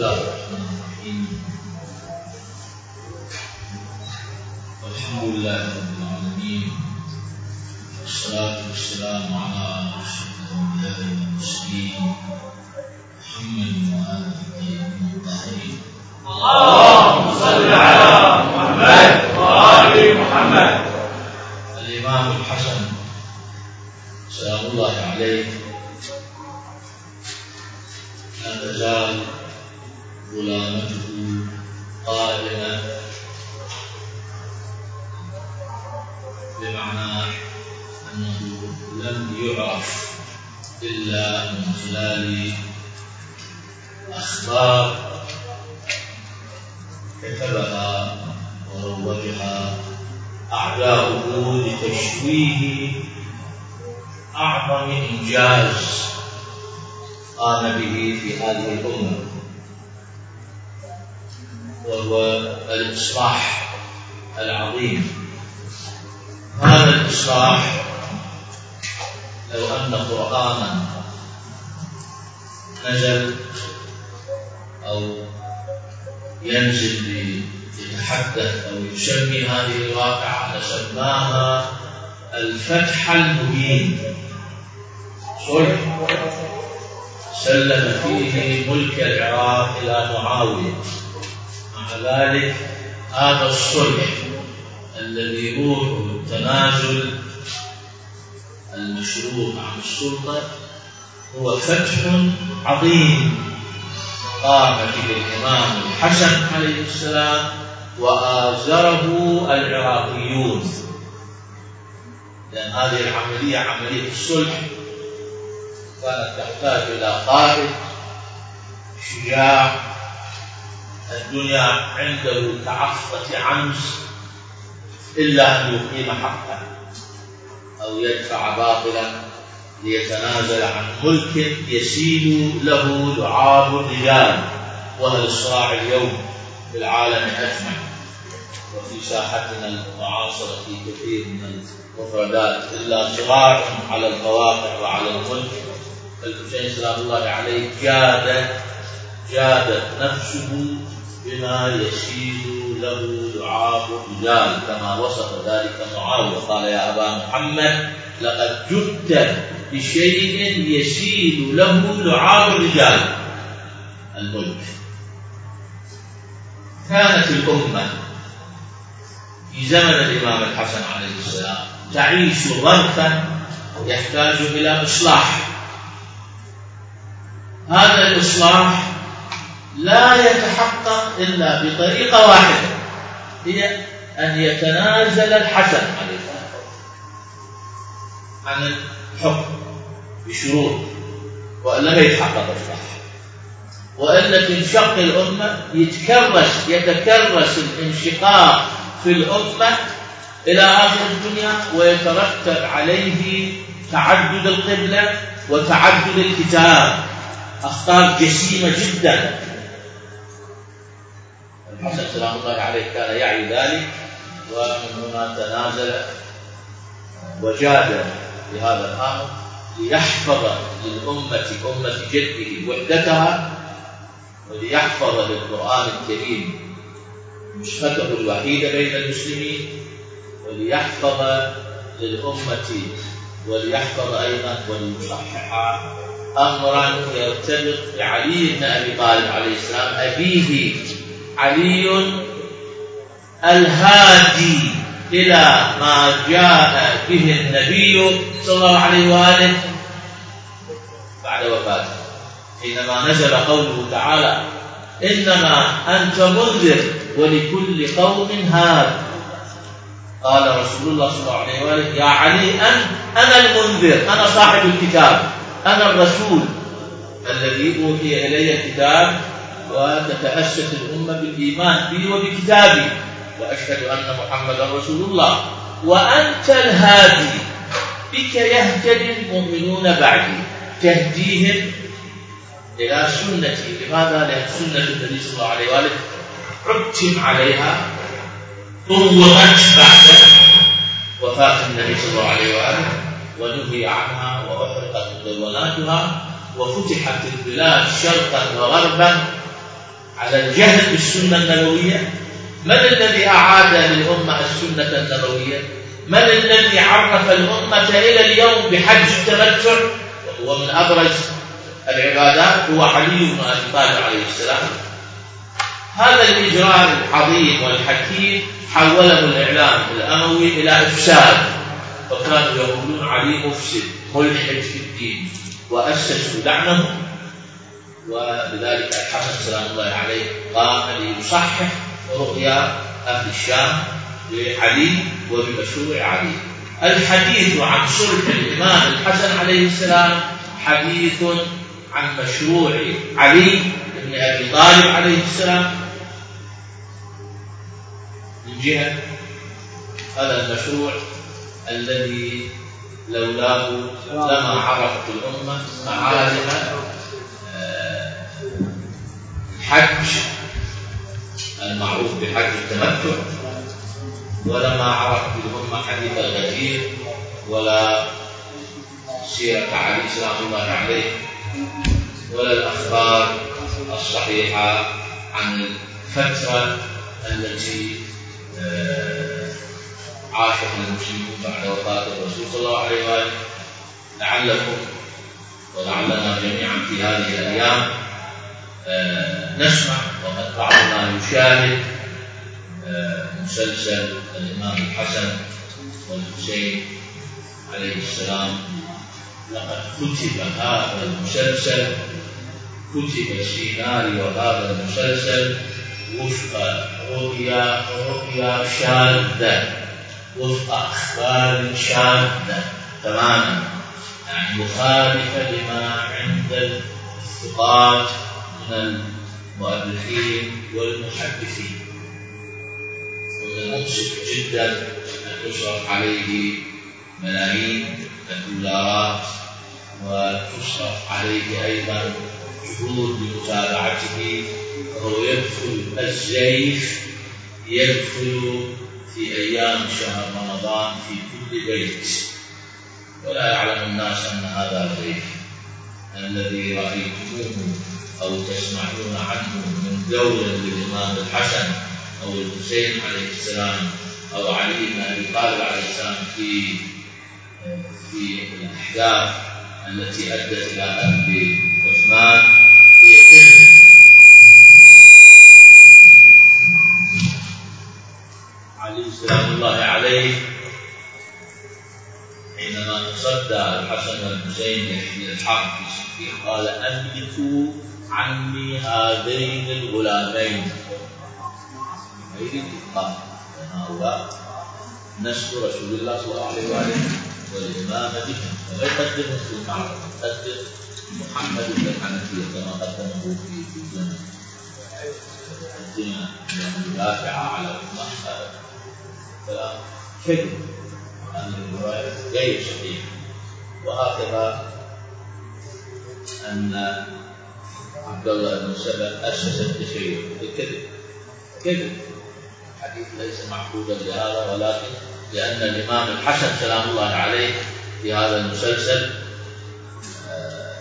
الله الرحمن الرحيم الحمد لله رب العالمين. والصلاة والسلام على أشرف الأنبياء والمرسلين محمد وآله الطيبين الطاهرين. اللهم صل على محمد وآل محمد. الإمام الحسن سلام الله عليه. لا تزال غلامته قائمة بمعنى أنه لم يعرف إلا من خلال أخبار كتبها وروجها أعداؤه لتشويه أعظم إنجاز قام به في هذه الأمة. وهو الإصلاح العظيم. هذا الإصلاح لو أن قرآنا نزل أو ينزل يتحدث أو يسمي هذه الواقعة لسماها الفتح المبين. صلح سلم فيه ملك العراق إلى معاوية. مع ذلك هذا الصلح الذي روحه التنازل المشروع عن السلطة هو فتح عظيم. قام به الإمام الحسن عليه السلام وآزره العراقيون. لأن هذه العملية عملية الصلح. كانت تحتاج إلى قائد شجاع الدنيا عنده كعصفة عنز إلا أن يقيم حقا أو يدفع باطلا ليتنازل عن ملك يسيل له لعاب الرجال. وهل الصراع اليوم في العالم أجمع؟ وفي ساحتنا المعاصرة في كثير من المفردات. إلا صراع على القواقع وعلى الملك. الحسين سلام الله عليه جاد جادت نفسه بما يسيل له لعاب الرجال كما وصف ذلك معاوية. قال يا أبا محمد لقد جئت بشيء يسيل له لعاب الرجال. الملك. كانت الأمة في زمن الإمام الحسن عليه السلام تعيش ظرفا يحتاج إلى إصلاح. هذا الإصلاح لا يتحقق إلا بطريقة واحدة. هي أن يتنازل الحسن عليه عن الحكم بشروط وإلا ما يتحقق الإصلاح وإلا تنشق الأمة يتكرس يتكرس الانشقاق في الأمة إلى آخر الدنيا ويترتب عليه تعدد القبلة وتعدد الكتاب. أخطار جسيمة جدا. الحسن سلام الله عليه كان يعي ذلك. ومن هنا تنازل وجاد بهذا الأمر ليحفظ للأمة أمة جده وحدتها وليحفظ للقرآن الكريم نسخته الوحيدة بين المسلمين وليحفظ للأمة وليحفظ أيضا وليصحح أمرا يرتبط بعلي بن أبي طالب عليه السلام أبيه علي الهادي إلى ما جاء به النبي صلى الله عليه وآله بعد وفاته. حينما نزل قوله تعالى إنما أنت منذر ولكل قوم هاد. قال رسول الله صلى الله عليه وآله يا علي أن أنا المنذر أنا صاحب الكتاب أنا الرسول الذي أوحي إلي الكتاب وتتأسس الأمة بالإيمان بي وبكتابي. وأشهد أن محمدا رسول الله. وأنت الهادي. بك يهتدي المؤمنون بعدي. تهديهم إلى سنتي. لماذا؟ لأن سنة النبي صلى الله عليه وآله عتم عليها. طوقت بعد وفاة النبي صلى الله عليه وآله. ونهي عنها وأحرقت مدوناتها وفتحت البلاد شرقا وغربا. على الجهل بالسنة النبوية؟ من الذي أعاد للأمة السنة النبوية؟ من الذي عرف الأمة إلى اليوم بحج التمتع؟ وهو من أبرز العبادات هو علي بن أبي طالب عليه السلام. هذا الإجراء العظيم والحكيم حوله الإعلام الأموي إلى إفساد. فكانوا يقولون علي مفسد ملحد في الدين وأسسوا لعنه ولذلك الحسن سلام الله عليه قام ليصحح رؤيا أهل الشام لعلي وبمشروع علي. الحديث عن صلح الإمام الحسن عليه السلام حديث عن مشروع علي بن أبي طالب عليه السلام. من جهة هذا المشروع الذي لولاه لما عرفت الأمة معالم الحج المعروف بحج التمتع ولما عرفت الأمة حديث الغدير ولا سيرة علي سلام الله عليه ولا الأخبار الصحيحة عن الفترة التي آه، عاشها المسلمون بعد وفاة الرسول صلى الله عليه وآله. لعلكم ولعلنا جميعا في هذه الأيام آه، نسمع وقد بعضنا يشاهد آه، مسلسل الإمام الحسن والحسين عليه السلام. لقد كتب هذا المسلسل كتب سيناريو هذا المسلسل وفق رؤيا رؤيا شاذة وفق أخبار شاذة تماما. يعني مخالفة لما عند الثقات من المؤرخين والمحدثين. ومن المؤسف جدا أن يصرف عليه ملايين الدولارات وتصرف عليه أيضا جهود لمتابعته وهو يدخل الزيف يدخل في أيام شهر رمضان في كل بيت. ولا يعلم الناس أن هذا الزيف الذي رأيتموه أو تسمعون عنه من دولة للإمام الحسن أو الحسين عليه السلام أو علي بن أبي طالب عليه السلام في في الأحداث التي أدت إلى قتل عثمان. علي سلام الله عليه. حينما تصدى الحسن والحسين للحرب في قال أملكوا عني هذين الغلامين. غير لأن هؤلاء نسل رسول الله صلى الله عليه وآله والإمام بهم ولا يقدمه في المعركة يقدم محمد بن الحنفية كما قدمه في في الجنة. يقدم أنه على عثمان كلام كذب هذه الرواية غير صحيحة وهكذا أن عبد الله بن سبأ أسس التشيع بالكذب. كذب. الحديث ليس معقودا لهذا ولكن لأن الإمام الحسن سلام الله عليه في هذا المسلسل آه،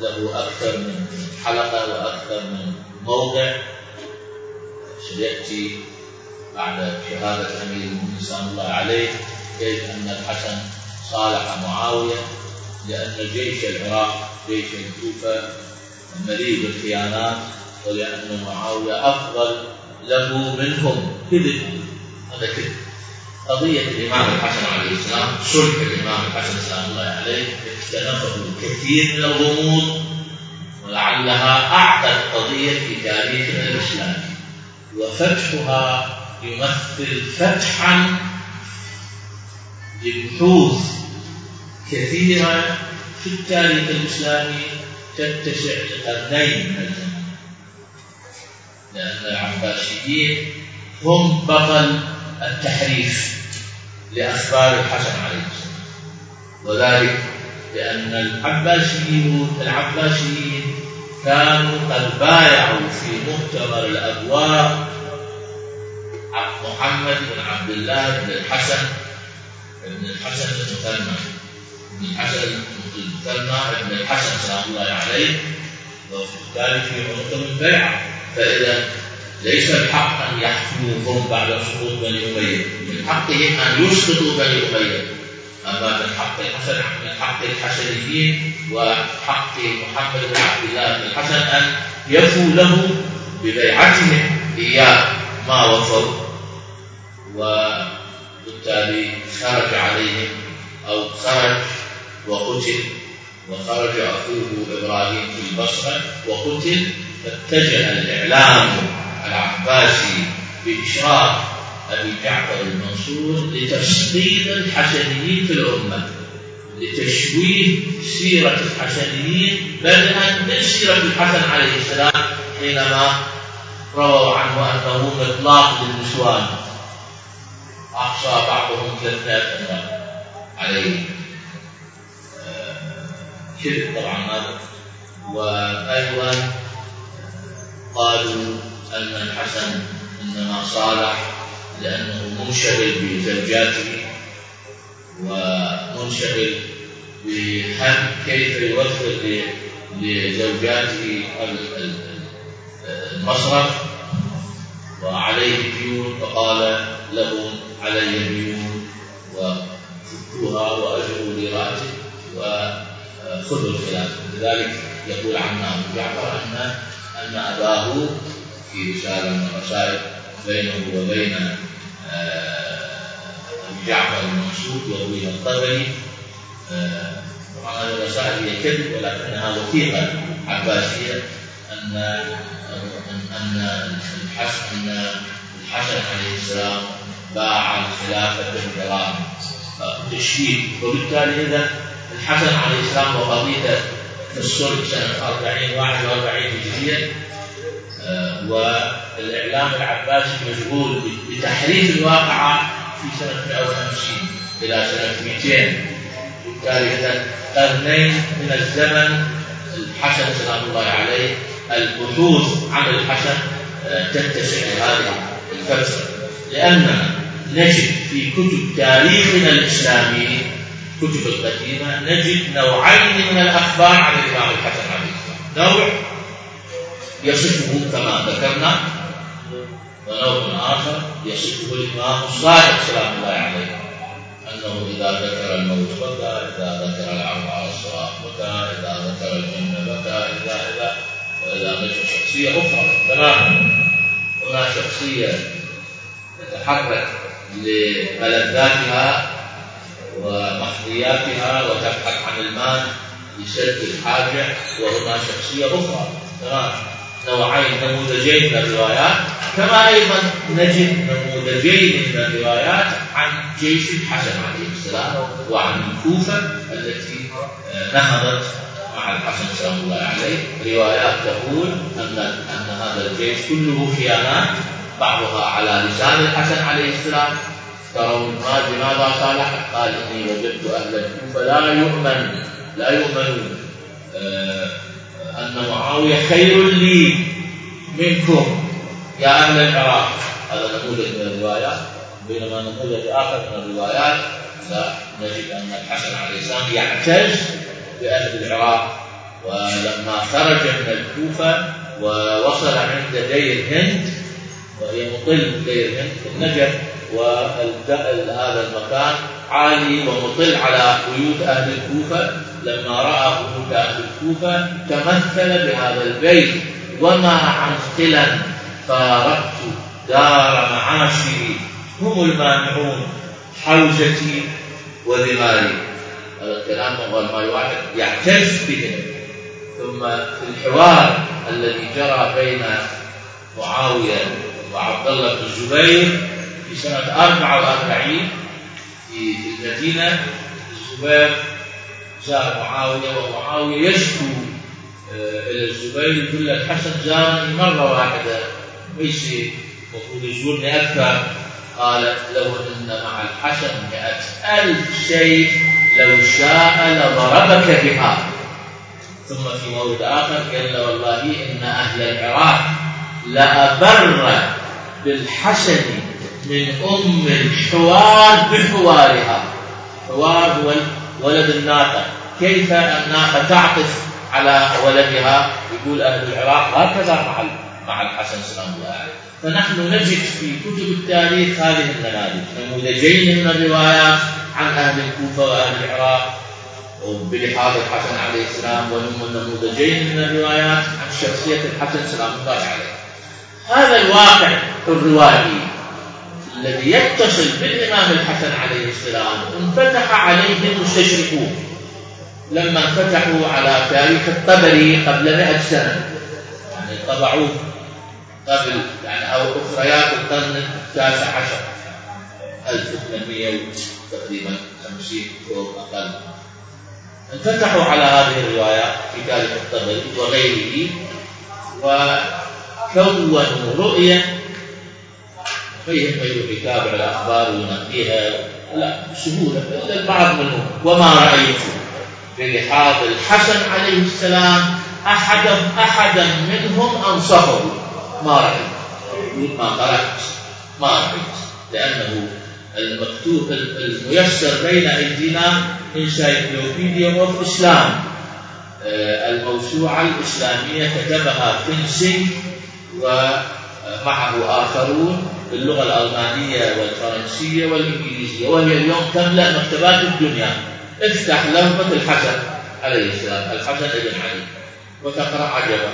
له أكثر من حلقة وأكثر من موضع سيأتي بعد شهادة أمير المؤمنين الله عليه. كيف أن الحسن صالح معاوية؟ لأن جيش العراق جيش الكوفة مليء بالخيانات ولأن معاوية أفضل له منهم. كذب هذا كذب. قضية الإمام الحسن عليه السلام صلح الإمام الحسن سلام الله عليه اختلفه الكثير من الغموض ولعلها أعقد قضية في تاريخنا الإسلامي. وفتحها يمثل فتحا لبحوث كثيرة في التاريخ الإسلامي تتسع لقرنين من الزمن لأن العباسيين هم بطل التحريف لأخبار الحسن عليه السلام. وذلك لأن العباسيون العباسيين كانوا قد بايعوا في مؤتمر الأبواء محمد بن عبد الله بن الحسن بن الحسن المثنى بن الحسن المثنى بن الحسن سلام الله عليه وفي ذلك في عنق البيعة فإذا ليس الحق أن يحكموهم بعد سقوط بني أمية من حقهم أن يسقطوا بني أمية أما من حق الحسن من حق الحسنيين وحق محمد بن عبد الله بن الحسن أن يفوا له ببيعتهم إياه ما وفوا وبالتالي خرج عليهم أو خرج وقتل وخرج أخوه إبراهيم في البصرة وقتل فاتجه الإعلام العباسي بإشراف أبي جعفر المنصور لتسقيط الحسنيين في الأمة لتشويه سيرة الحسنيين بدءا من سيرة الحسن عليه السلام حينما رووا عنه أنه مطلاق للنسوان. أحصى بعضهم 300 امرأة عليه كذب طبعا هذا. وأيضا قالوا أن الحسن إنما صالح لأنه منشغل بزوجاته ومنشغل بهم كيف يوفر لزوجاته المصرف. وعليه ديون فقال لهم علي ديون وفكوها وأجروا لي راتب وخذوا الخلاف لذلك يقول أبو جعفر أن أن أباه في رسالة من الرسائل بينه وبين آه، أبي جعفر المنصور يرويها الطبري آه، طبعا هذه الرسائل هي كذب ولكنها وثيقة عباسية أن أن الحسن أن الحسن عليه السلام باع الخلافة بالعراق. تشويه وبالتالي إذا الحسن عليه السلام وقضيته في الصلح سنة 40 41 هجرية آه، والإعلام العباسي مشغول بتحريف الواقعة في سنة 150 إلى سنة 200 بالتالي إذا قرنين من الزمن الحسن سلام الله عليه البحوث عن الحسن آه، تتسع هذه الفترة لأننا نجد في كتب تاريخنا الإسلامي كتب القديمة نجد نوعين من الأخبار عن الإمام الحسن عليه السلام. نوع يصفه كما ذكرنا ونوع آخر يصفه الإمام الصادق سلام الله عليه أنه إذا ذكر الموت بكى إذا ذكر العرض على الصراط بكى إذا ذكر الجنة بكى إذا إذا وإذا ذكر شخصية أخرى تماما. هنا شخصية تتحرك لملذاتها ومحظياتها وتبحث عن المال لسد الحاجة وهنا شخصية أخرى. نوعين نموذجين من الروايات. كما أيضا نجد نموذجين من الروايات عن جيش الحسن عليه السلام وعن الكوفة التي نهضت مع الحسن سلام الله عليه. روايات تقول أن أن هذا الجيش كله خيانات. بعضها على لسان الحسن عليه السلام. ترون ما لماذا صالح قال إني وجدت أهل الكوفة لا يؤمن لا يؤمنون آه أن معاوية خير لي منكم يا أهل العراق. هذا نموذج من الروايات. بينما نموذج آخر من الروايات نجد أن الحسن عليه السلام يعتز بأهل العراق. ولما خرج من الكوفة ووصل عند دير هند وهي مطل في النجف وهذا المكان عالي ومطل على بيوت أهل الكوفة. لما رأى بيوت أهل الكوفة تمثل بهذا البيت. وما عن خلا فارقت دار معاشري. هم المانعون حوزتي وذماري. هذا الكلام هو ما واحد يعتز بهم ثم في الحوار الذي جرى بين معاوية وعبد الله بن الزبير في سنة 44 في المدينة. الزبير زار معاوية ومعاوية يشكو آه، إلى الزبير يقول لك حسن زارني مرة واحدة. ليس المفروض يزورني أكثر. قال له إن مع الحسن مئة ألف شيء لو شاء لضربك بها. ثم في مورد آخر قال والله إن أهل العراق لأبر بالحسن من أم الحوار بحوارها. حوار هو ولد الناقة. كيف الناقة تعطف على ولدها؟ يقول أهل العراق هكذا مع مع الحسن سلام الله عليه فنحن نجد في كتب التاريخ هذه النماذج نموذجين من الروايات عن أهل الكوفة وأهل العراق. بلحاظ الحسن عليه السلام ونموذجين من الروايات عن شخصية الحسن سلام الله عليه هذا الواقع الروائي الذي يتصل بالإمام الحسن عليه السلام انفتح عليه المستشرقون لما انفتحوا على تاريخ الطبري قبل مئة سنة. يعني طبعوه قبل يعني أو أخريات القرن التاسع عشر 1800 تقريبا 50 أو أقل. انفتحوا على هذه الروايات في تاريخ الطبري وغيره وكونوا رؤية فيهم من يتابع الأخبار وينقيها لا بسهولة. إلا البعض منهم وما رأيت؟ بلحاظ الحسن عليه السلام. أحدا أحدا منهم أنصفه ما رأيت. ما قرأت. ما رأيت. لأنه المكتوب الميسر بين أيدينا Encyclopedia of Islam الموسوعة الإسلامية كتبها فينسي ومعه آخرون باللغة الألمانية والفرنسية والإنجليزية وهي اليوم تملأ مكتبات الدنيا. افتح لوحة الحسن عليه السلام الحسن بن علي وتقرأ عجبا.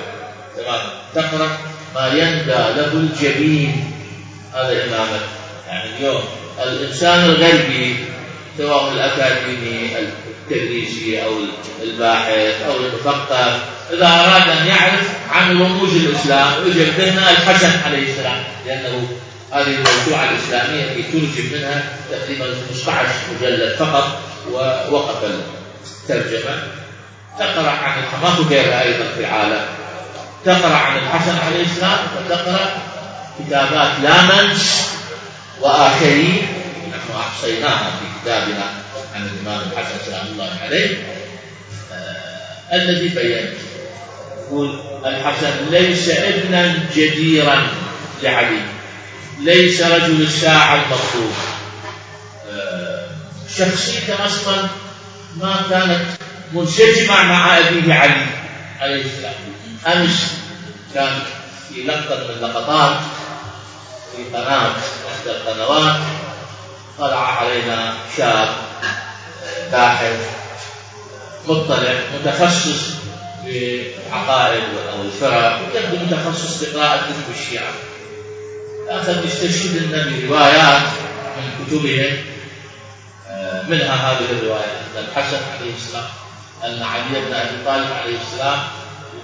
تمام؟ تقرأ ما يندى له الجبين. هذا إمامك يعني اليوم الإنسان الغربي سواء الأكاديمي التدريسي أو الباحث أو المثقف إذا أراد أن يعرف عن رموز الإسلام يجد لنا الحسن عليه السلام لأنه هذه الموسوعة الإسلامية التي ترجم منها تقريبا 15 مجلد فقط ووقف الترجمة. تقرأ عن ماكو غيرها أيضا في العالم. تقرأ عن الحسن عليه السلام وتقرأ كتابات لامنس وآخرين. نحن أحصيناها في كتابنا عن الإمام الحسن سلام الله عليه. آه الذي بينت الحسن ليس ابنا جديرا لعلي ليس رجل الساعة المطلوب. آه شخصيته أصلا ما كانت منسجمة مع أبيه علي عليه السلام. أمس كان في لقطة من اللقطات في قناة إحدى القنوات طلع علينا شاب باحث مطلع متخصص بالعقائد أو الفرق. متخصص بقراءة كتب الشيعة. أخذ يستشهد لنا بروايات من كتبهم منها هذه الرواية. أن الحسن عليه السلام أن علي بن أبي طالب عليه السلام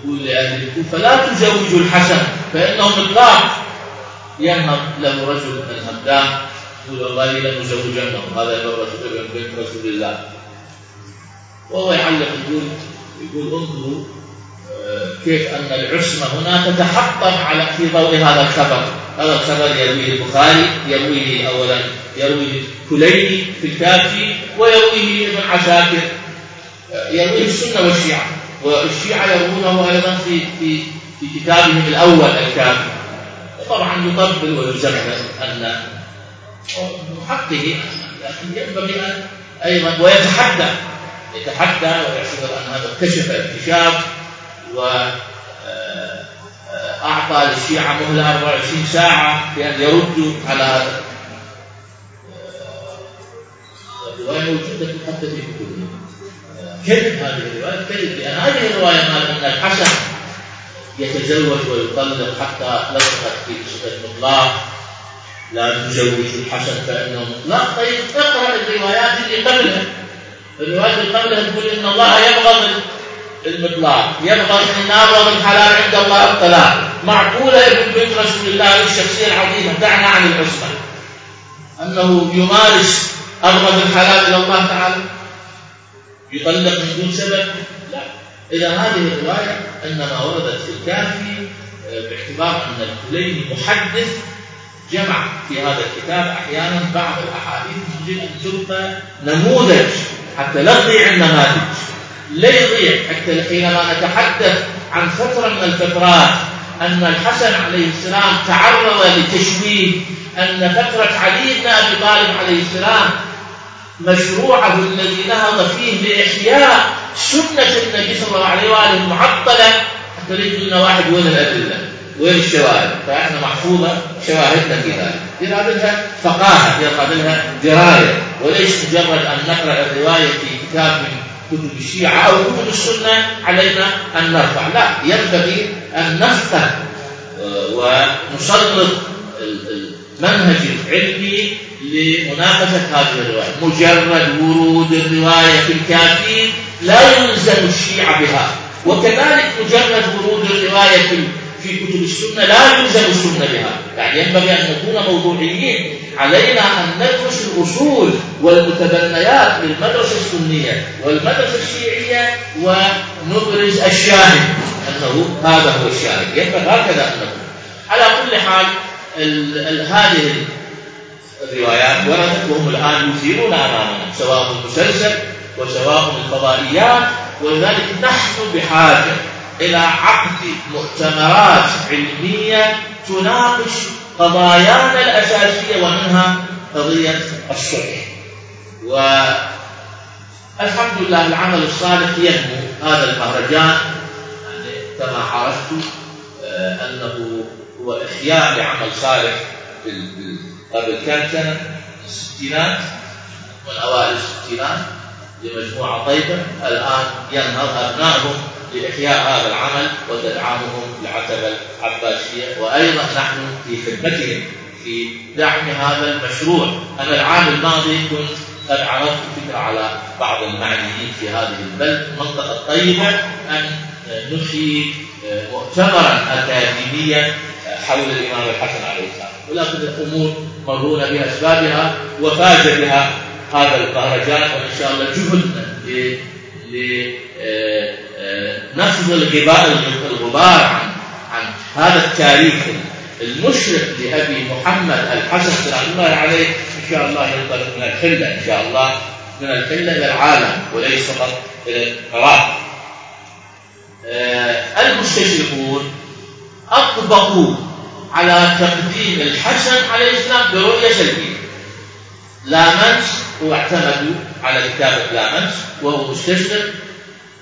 يقول لأهل الكوفة لا تزوجوا الحسن فإنه مطلاق ينهض له رجل من همدان يقول والله لن أزوجنه هذا ابن ابن بنت رسول الله. وهو يعلق يقول يقول انظروا كيف أن العصمة هنا تتحطم على في ضوء هذا الخبر. هذا الخبر يرويه البخاري يرويه أولا يرويه كليني في الكافي ويرويه ابن عساكر. يرويه السنة والشيعة. والشيعة يروونه أيضا في في في كتابهم الأول الكافي. طبعا يطبل ويزمن أن حقه لكن ينبغي أن أيضا ويتحدى يتحدى ويعتبر أن هذا اكتشف اكتشاف وأعطى للشيعة مهلة 24 ساعة بأن يردوا على هذا. الرواية موجودة حتى في كتبهم كذب هذه الرواية؟ كذب لأن هذه الرواية قال أن الحسن يتزوج ويطلق حتى لصقت في صفة مطلاق لا تزوج الحسن فإنه مطلق. طيب اقرأ الروايات اللي قبلها. الروايات اللي قبلها تقول إن الله يبغض المطلاق يبغض إن أبغض الحلال عند الله الطلاق. معقولة ابن بنت رسول الله الشخصيه العظيمه دعنا عن العصمه أنه يمارس أبغض الحلال إلى الله تعالى؟ يطلق من دون سبب؟ لا. إذا هذه الرواية أنما وردت في الكافي باعتبار أن الكليني محدث جمع في هذا الكتاب أحيانا بعض الأحاديث يجب أن تلقى نموذج حتى لا تضيع النماذج. لا يضيع. حتى حينما نتحدث عن فترة من الفترات أن الحسن عليه السلام تعرض لتشويه أن فترة علي بن أبي طالب عليه السلام مشروعه الذي نهض فيه بإحياء سنة النبي صلى الله عليه وآله المعطلة حتى لنا واحد وين الأدلة وين الشواهد؟ فإحنا محفوظة شواهدنا في ذلك، يراد فقاهة، يراد لها دراية، وليس مجرد أن نقرأ الرواية في كتاب من كتب الشيعة أو كتب السنة علينا أن نرفع، لا ينبغي أن نفقه ونسلط المنهج العلمي لمناقشة هذه الرواية، مجرد ورود الرواية في الكافي لا يلزم الشيعة بها، وكذلك مجرد ورود الرواية في في كتب السنة لا يلزم السنة بها. يعني ينبغي أن نكون موضوعيين. علينا أن ندرس الأصول والمتبنيات للمدرسة السنية والمدرسة الشيعية ونبرز الشاهد أنه هذا هو الشاهد. ينبغي هكذا أن نكون على كل حال ال ال هذه الروايات وردت وهم الآن يثيرون أمامنا سواء المسلسل وسواء الفضائيات ولذلك نحن بحاجة إلى عقد مؤتمرات علمية تناقش قضايانا الأساسية ومنها قضية الصلح. والحمد لله العمل الصالح ينمو هذا المهرجان كما عرفت آه، أنه هو إحياء لعمل صالح قبل كم سنة؟ الستينات من أوائل الستينات لمجموعة طيبة. الآن ينهض أبنائهم. لإحياء هذا العمل وتدعمهم العتبة العباسية. وأيضا نحن في خدمتهم في دعم هذا المشروع. أنا العام الماضي كنت قد عرضت فكرة على بعض المعنيين في هذه البلد. المنطقة الطيبة أن نحيي مؤتمرا أكاديميا حول الإمام الحسن عليه السلام. ولكن الأمور مرون بأسبابها وفاز بها هذا المهرجان وإن شاء الله جهدنا نفض الغباء الغبار عن عن هذا التاريخ. المشرق لأبي محمد الحسن سلام الله عليه إن شاء الله ينطلق من الحلة إن شاء الله من الحلة إلى العالم وليس فقط إلى العراق. آه، المستشرقون أطبقوا على تقديم الحسن عليه السلام برؤية سلبية. لامنس واعتمدوا على كتابة لامنس وهو مستشرق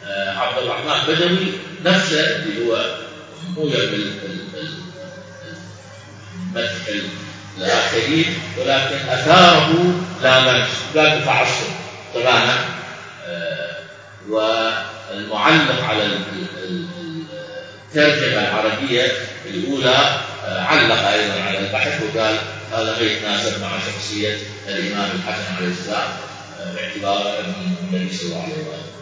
آه، عبد الرحمن بدوي نفسه اللي هو موجب مدح الآخرين ولكن أثاره لا منش قال بتعصب تماما آه، والمعلق على الترجمة العربية الأولى آه، علق أيضا على البحث وقال هذا غير يتناسب مع شخصية الإمام الحسن عليه السلام باعتباره ابن النبي صلى الله عليه وسلم.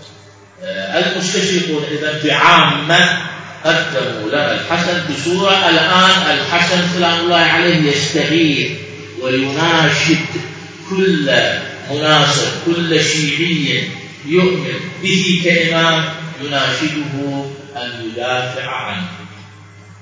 آه، المستشرقون إذا بعامة قدموا لنا الحسن بصورة الآن الحسن سلام الله عليه يستغيث ويناشد كل مناصر كل شيعي يؤمن به كإمام يناشده أن يدافع عنه.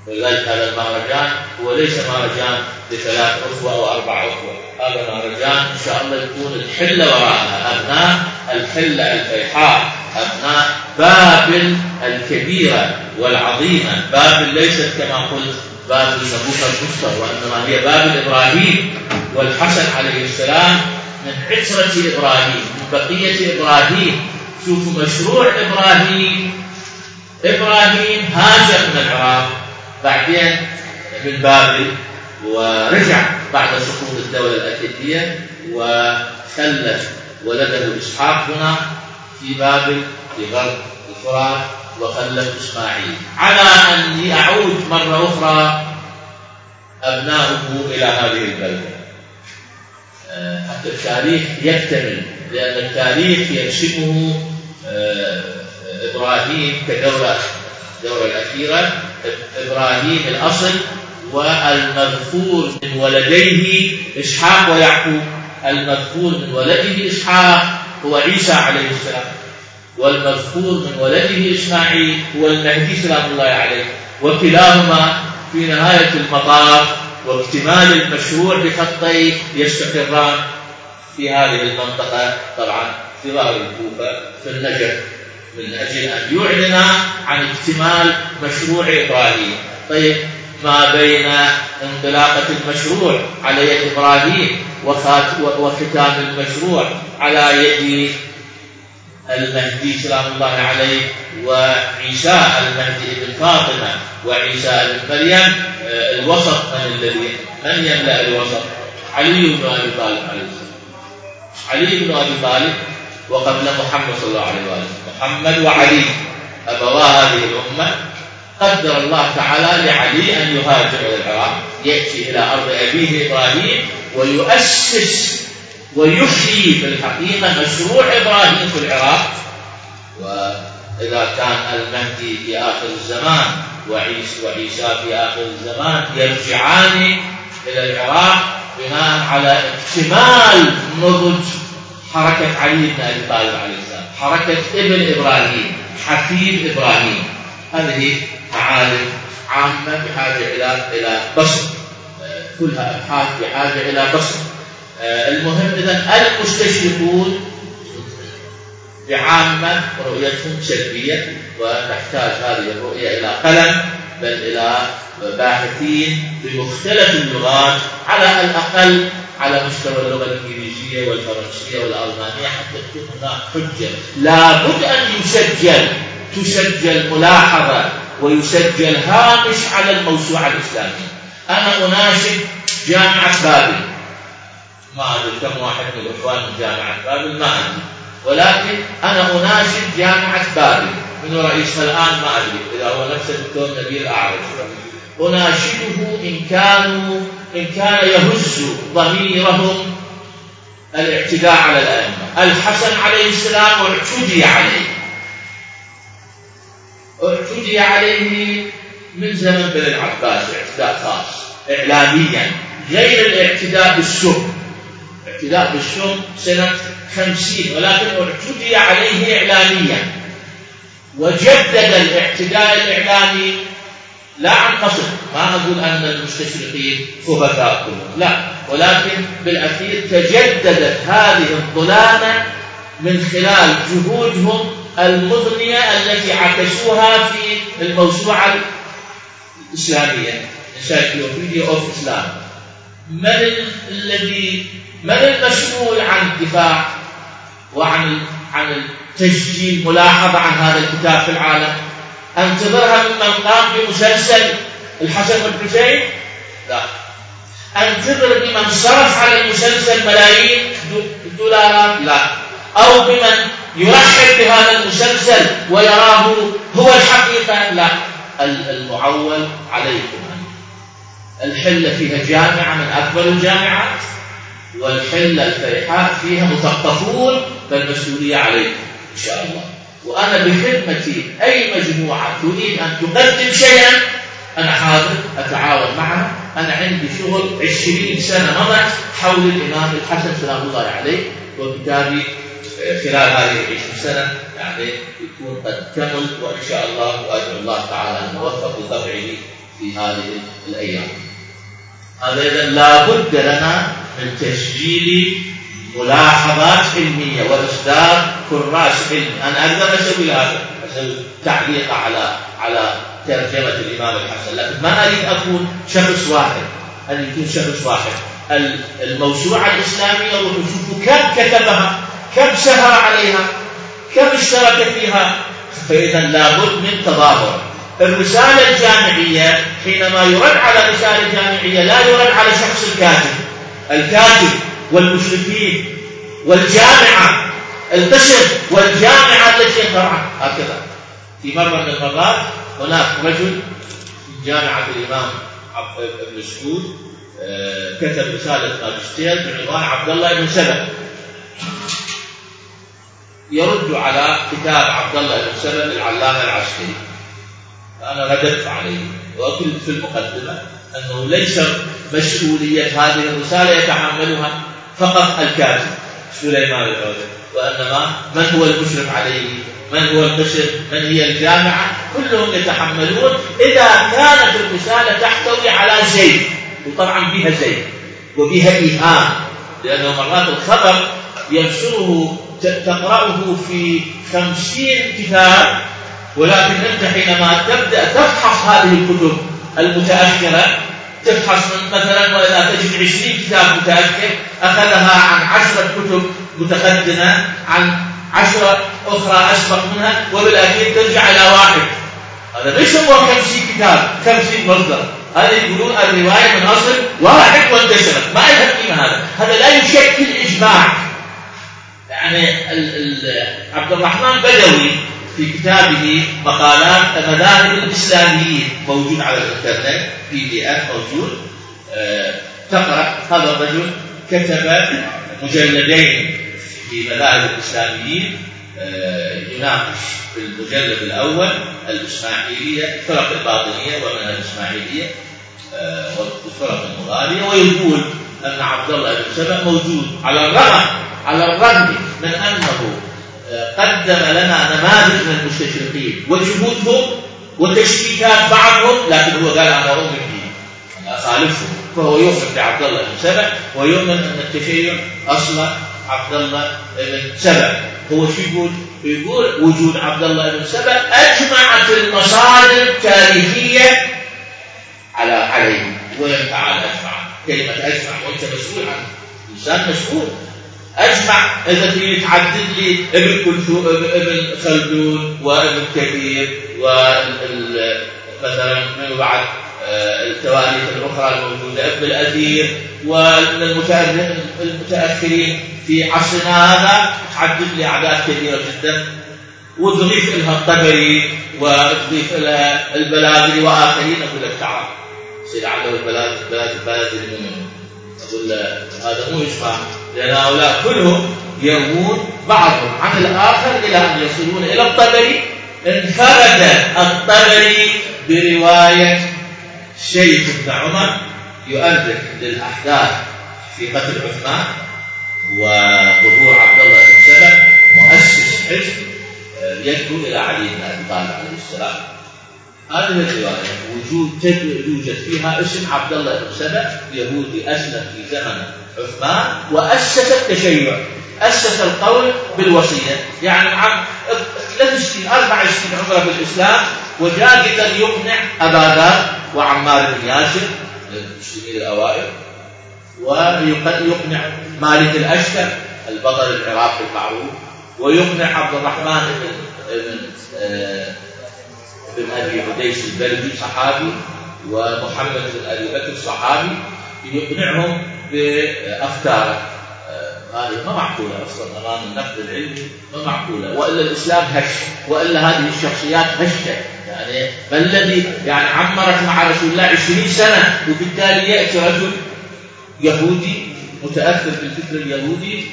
ولذلك هذا المهرجان هو ليس مهرجان لثلاث أخوة أو أربع أخوة هذا مهرجان إن شاء الله يكون الحلة وراءها أبناء الحلة الفيحاء أبناء بابل الكبيرة والعظيمة. بابل ليست كما قلت بابل نبوخذ نصر وإنما هي بابل إبراهيم. والحسن عليه السلام من عترة إبراهيم من بقية إبراهيم. شوفوا مشروع إبراهيم. إبراهيم هاجر من العراق. بعدين من بابل ورجع بعد سقوط الدولة الأكيدية وخلف ولده إسحاق هنا في بابل في غرب الفرات وخلف إسماعيل. على أن يعود مرة أخرى أبناؤه إلى هذه البلدة. آه، حتى التاريخ يكتمل لأن التاريخ يرسمه آه، إبراهيم كدولة الدولة الأخيرة. إبراهيم الأصل والمذكور من ولديه إسحاق ويعقوب. المذكور من ولده إسحاق هو عيسى عليه السلام. والمذكور من ولده إسماعيل هو المهدي سلام الله عليه. وكلاهما في نهاية المطاف واكتمال المشروع بخطيه يستقران في هذه المنطقة طبعا. في ظهر الكوفة في النجف. من أجل أن يعلن عن اكتمال مشروع إبراهيم. طيب ما بين انطلاقة المشروع على يد إبراهيم وختام المشروع على يد المهدي سلام الله عليه وعيسى المهدي ابن فاطمة وعيسى ابن مريم آه، الوسط من الذي من يملأ الوسط؟ علي بن أبي طالب عليه السلام. علي بن أبي طالب وقبل محمد صلى الله عليه وسلم محمد وعلي. أبوا هذه الأمة. قدر الله تعالى لعلي أن يهاجر إلى العراق يأتي إلى أرض أبيه إبراهيم ويؤسس ويحيي في الحقيقة مشروع إبراهيم في العراق. وإذا كان المهدي في آخر الزمان وعيسى وعيسى في آخر الزمان يرجعان إلى العراق بناء على اكتمال نضج حركة علي بن أبي طالب عليه حركة ابن إبراهيم حفيد إبراهيم. هذه معالم عامة بحاجة إلى إلى آه، كلها أبحاث بحاجة إلى بسط آه، المهم إذا المستشرقون بعامة رؤيتهم سلبية وتحتاج هذه الرؤية إلى قلم. بل إلى باحثين بمختلف اللغات على الأقل على مستوى اللغة الإنجليزية والفرنسية والألمانية حتى تكون هناك حجة. لابد أن يسجل تسجل ملاحظة ويسجل هامش على الموسوعة الإسلامية. أنا أناشد جامعة بابل. ما أدري كم واحد من الإخوان من جامعة بابل ما أدري. ولكن أنا أناشد جامعة بابل. من رئيسها الآن ما أدري إذا هو نفس الدكتور نبيل أعرج أناشده إن كانوا إن كان يهز ضميرهم الاعتداء على الأئمة. الحسن عليه السلام اعتدي عليه. اعتدي عليه من زمن بن العباس اعتداء خاص إعلاميا غير الاعتداء بالسم. اعتداء بالسم سنة خمسين ولكن اعتدي عليه إعلاميا. وجدد الاعتداء الإعلامي. لا عن قصد. ما أقول أن المستشرقين خبثاء كلهم. لا. ولكن بالأخير تجددت هذه الظلامة من خلال جهودهم المضنية التي عكسوها في الموسوعة الإسلامية. Encyclopedia of Islam. من الذي من المسؤول عن الدفاع وعن عن التسجيل ملاحظة عن هذا الكتاب في العالم. أنتظرها ممن قام بمسلسل الحسن والحسين لا. أنتظر بمن صرف على المسلسل ملايين الدولارات لا. أو بمن يرحب بهذا المسلسل ويراه هو الحقيقة؟ لا. المعول عليكم. الحلة فيها جامعة من أكبر الجامعات والحلة الفيحاء فيها مثقفون فالمسؤولية عليكم. إن شاء الله. وأنا بخدمة أي مجموعة تريد أن تقدم شيئا أنا حاضر أتعاون معها. أنا عندي شغل عشرين سنة مضت حول الإمام الحسن سلام الله عليه وكتابي آه، خلال هذه العشرين سنة يعني يكون قد كمل وإن شاء الله وأدعو الله تعالى أن نوفق لطبعه في هذه الأيام. هذا إذا لابد لنا من تسجيل ملاحظات علمية وإصدار كراس علمي أنا أقدر أسوي هذا أسوي تعليق على على ترجمة الإمام الحسن لكن ما أريد أكون شخص واحد. أن يكون شخص واحد. الموسوعة الإسلامية شوفوا كم كتبها كم سهر عليها كم اشترك فيها. فإذا لابد من تظاهر. الرسالة الجامعية حينما يرد على رسالة جامعية لا يرد على شخص الكاتب. الكاتب والمشركين والجامعة القشر والجامعة التي يقرأها. هكذا. في مرة من المرات هناك رجل في جامعة الإمام ابن سعود آه، كتب رسالة ماجستير بعنوان عبد الله بن سبأ يرد على كتاب عبد الله بن سبأ للعلامة العسكري. فأنا رددت عليه وقلت في المقدمة أنه ليس مسؤولية هذه الرسالة يتحملها فقط الكاتب سليمان العودة وإنما من هو المشرف عليه؟ من هو القشر من هي الجامعة؟ كلهم يتحملون إذا كانت الرسالة تحتوي على زيد وطبعا بها زيد وبها إيهام لأنه مرات الخبر ينشره تقرأه في خمسين كتاب. ولكن أنت حينما تبدأ تفحص هذه الكتب المتأخرة. تفحص مثلا وإذا تجد عشرين كتاب متأخر أخذها عن عشرة كتب متقدمة عن عشرة أخرى أسبق منها وبالأخير ترجع إلى واحد. هذا ما يسموه خمسين كتاب خمسين مصدر. هذا يقولون الرواية من أصل واحد وانتشرت. ما لها قيمة هذا. هذا لا يشكل إجماع. يعني عبد الرحمن بدوي في كتابه مقالات مذاهب الإسلاميين موجود على الإنترنت بي دي اف موجود. أه تقرأ. هذا الرجل كتب مجلدين في مذاهب الإسلاميين أه يناقش في المجلد الأول الإسماعيلية الفرق الباطنية ومنها الإسماعيلية أه والفرق المغالية. ويقول أن عبد الله بن سبأ موجود على الرغم على الرغم من أنه قدم لنا نماذج من المستشرقين وجهودهم وتشكيكات بعضهم لكن هو قال أنا أؤمن به. أنا اخالفهم فهو يؤمن بعبد الله بن سبع ويؤمن أن التشيع أصلا عبد الله بن سبع هو شو يقول؟ يقول وجود عبد الله بن سبع أجمعت المصادر التاريخية على عليه. وين تعالى أجمع؟ كلمة أجمع وأنت مسؤول عنه. إنسان مسؤول. أجمع اذا في تعدد لي ابن كلثوم ابن خلدون وابن كثير مثلا من بعد التواريخ الأخرى الموجودة ابن الاثير ومن المتأخرين في عصرنا هذا تعدد لي أعداد كثيره جدا. وتضيف لها الطبري وتضيف لها البلاغري وآخرين أقول لك تعال سيد علو البلاغري البلاغري منهم أقول هذا مو إجماع. لأن هؤلاء كلهم يروون بعضهم عن الآخر إلى أن يصلون إلى الطبري. انفرد الطبري برواية شيخ ابن عمر يؤرخ للأحداث في قتل عثمان وظهور عبد الله بن سبع مؤسس حزب يدعو إلى علي بن أبي طالب عليه السلام. هذه الرواية وجود يوجد فيها اسم عبد الله بن سبع يهودي أسلم في زمن عثمان وأسس التشيع أسس القول بالوصية. يعني عام ثلاث سنين أربع سنين عمره في الإسلام وجاء قدر يقنع أبا ذر وعمار بن ياسر المسلمين الأوائل ويقنع مالك الأشتر البطل العراقي المعروف ويقنع عبد الرحمن بن بن آه أبي عديس البلدي صحابي ومحمد بن أبي بكر صحابي يقنعهم بافكاره هذه ما معقولة أصلا أمام النقد العلمي ما معقولة وإلا الإسلام هش وإلا هذه الشخصيات هشة. يعني ما الذي يعني عمرت مع رسول الله 20 سنة وبالتالي يأتي رجل يهودي متأثر بالفكر اليهودي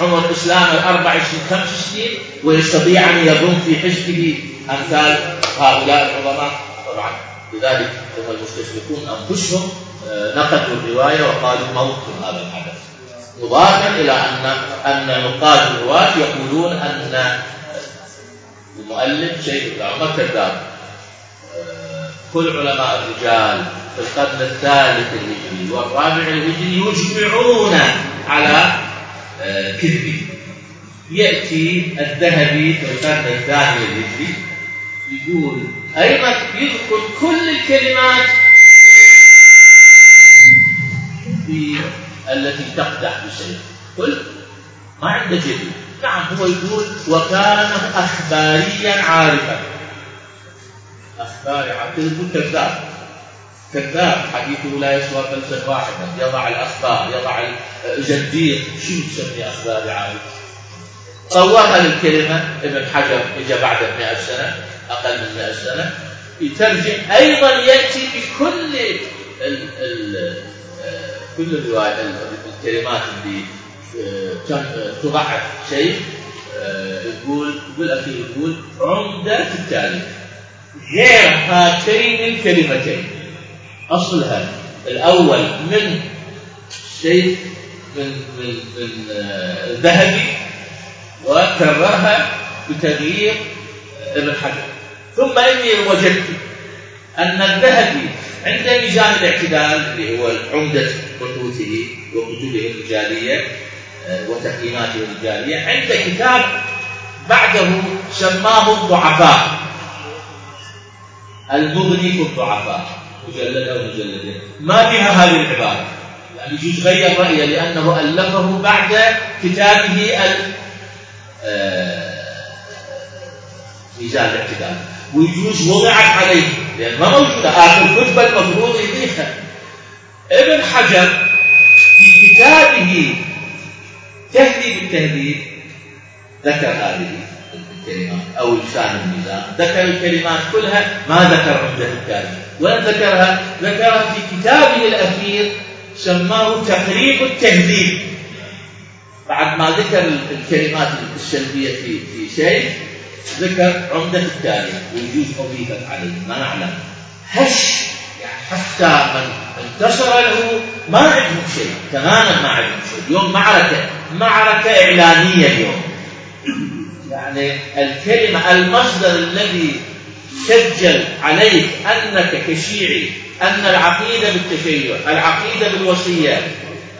عمر الإسلام الأربع سنين خمس سنين ويستطيع أن يضم في حزبه أمثال هؤلاء العظماء طبعا لذلك هم المستشرقون أنفسهم نقدوا الرواية وقالوا موت هذا الحدث. مضافا إلى ان أن نقاد الرواة يقولون أن المؤلف شيخ بن عمر كذاب. كل علماء الرجال في القرن الثالث الهجري والرابع الهجري يجمعون على كذبه. يأتي الذهبي في القرن الثاني الهجري يقول أيضا يذكر كل الكلمات في التي تقدح بشيء. كل ما عنده جديد؟ نعم هو يقول وكان اخباريا عارفا. أخباري عارف يقول كذاب. كذاب حديثه لا يسوى فلسا واحدا. يضع الأخبار يضع الجدير شو تسمي اخباري عارف؟ صورها للكلمة ابن حجر اجى بعد 100 سنة. أقل من 100 سنة يترجم أيضا يأتي بكل ال ال كل الكلمات اللي تضعف شيء يقول بالأخير يقول عمدة في التاريخ غير هاتين الكلمتين. أصلها الأول من شيء من من من ذهبي وكررها بتغيير ابن حجر. ثم إني وجدت أن الذهبي عند ميزان الاعتدال اللي هو عمدة بحوثه وكتبه الرجالية وتقييماته الرجالية عند كتاب بعده سماه الضعفاء. المغني في الضعفاء. مجلد أو مجلدين ما بها هذه العبارة. يعني يجوز غير رأيه لأنه ألفه بعد كتابه آه، ميزان الاعتدال. ويجوز وضعت عليه لأن ما موجودة آخر كتبة المفروض يضيفها. ابن حجر في كتابه تهذيب التهذيب ذكر هذه الكلمات أو لسان الميزان ذكر الكلمات كلها ما ذكر عمدة الكلمة وين ذكرها؟ ذكرها في كتابه الأخير سماه تقريب التهذيب. بعد ما ذكر الكلمات السلبية في في شيء ذكر عمدة التاريخ ويجوز أضيفت عليه. ما نعلم. هش. يعني حتى من انتصر له ما عندهم شيء. تماما ما عندهم شيء. اليوم معركة. معركة إعلانية اليوم. يعني الكلمة المصدر الذي سجل عليك أنك كشيعي أن العقيدة بالتشيع العقيدة بالوصية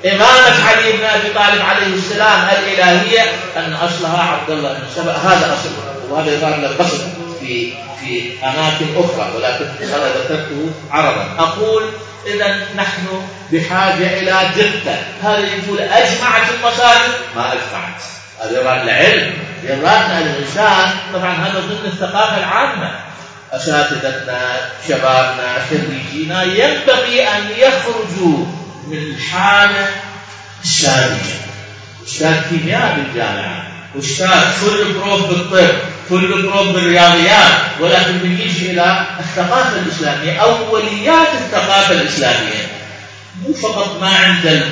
إمامة علي بن أبي طالب عليه السلام الإلهية أن أصلها عبد الله بن سبأ. هذا أصلها وهذا يظهر لك بسط في في أماكن أخرى ولكن أنا ذكرته عرضا أقول إذا نحن بحاجة إلى دقة هذا يقول أجمعت المصادر؟ ما أجمعت. هذا يراد العلم. يرادنا الإنسان طبعا هذا ضمن الثقافة العامة. أساتذتنا شبابنا خريجينا ينبغي أن يخرجوا من الحالة السابقة أستاذ كيمياء بالجامعة. أستاذ كل بروف بالطب. كل بروف بالرياضيات ولكن بنيجي إلى الثقافة الإسلامية أوليات الثقافة الإسلامية. مو فقط ما عند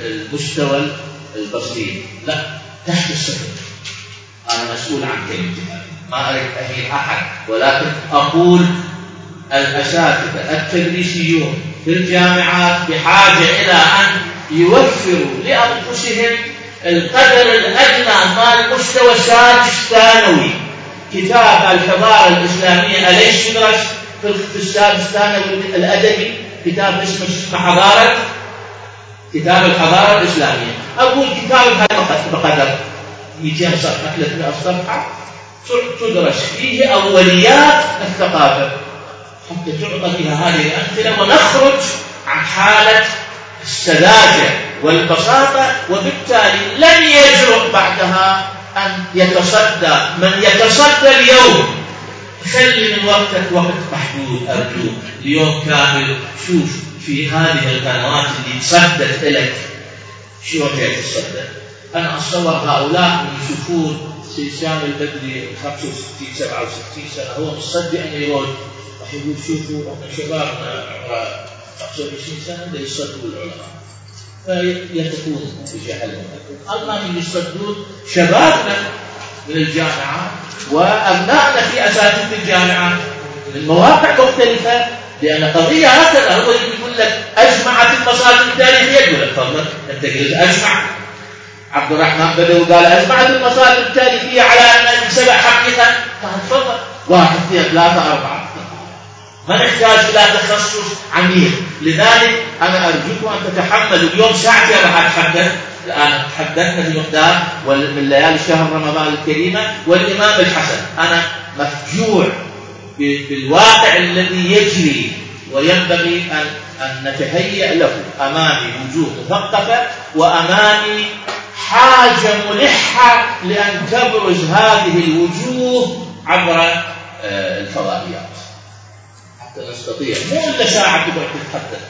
المستوى البسيط لا تحت الصفر. أنا مسؤول عن كلمتي. ما أريد أهين أحد ولكن أقول الأساتذة التدريسيون في الجامعات بحاجة إلى أن يوفروا لأنفسهم القدر الأدنى مال مستوى سادس ثانوي. كتاب الحضارة الإسلامية أليس يدرس في السادس الثانوي الأدبي؟ كتاب اسمه حضارة كتاب الحضارة الإسلامية. أقول كتاب الحضارة بقدر 200 صفحة 300 صفحة تدرس فيه أوليات الثقافة. حتى تعطى فيها هذه الأمثلة ونخرج عن حالة السذاجة والبساطة وبالتالي لن يجرؤ بعدها أن يتصدى. من يتصدى اليوم خلي من وقتك وقت محدود أرجوك اليوم كامل. شوف في هذه القنوات اللي تصدت لك شو جاي تتصدى أنا أتصور هؤلاء يشوفون سيسان البدري 65 67 سنة. هو مصدق أن يرد راح يقول شوفوا شبابنا عمره 25 سنة يصدقوا العلماء. فيتكون بجهلهم اللهم يصدون شبابنا من الجامعات وابنائنا في اساتذه الجامعات من مواقع مختلفة لأن قضية هكذا هو يقول لك اجمعت المصادر التاريخية. يقول لك تفضل أنت قلت أجمع. عبد الرحمن بدوي قال اجمعت المصادر التاريخية على ان سبع حقيقة. تفضل واحد اثنين ثلاثة أربعة. ما نحتاج إلى تخصص عميق. لذلك أنا أرجوكم أن تتحملوا اليوم ساعتين راح أتحدث الآن تحدثنا بمقدار من ليالي شهر رمضان الكريمة والإمام الحسن. أنا مفجوع بالواقع الذي يجري وينبغي أن أن نتهيأ له. أمامي وجوه مثقفة وأمامي حاجة ملحة لأن تبرز هذه الوجوه عبر آه، الفضائيات. حتى نستطيع. مو الا ساعة تقعد تتحدث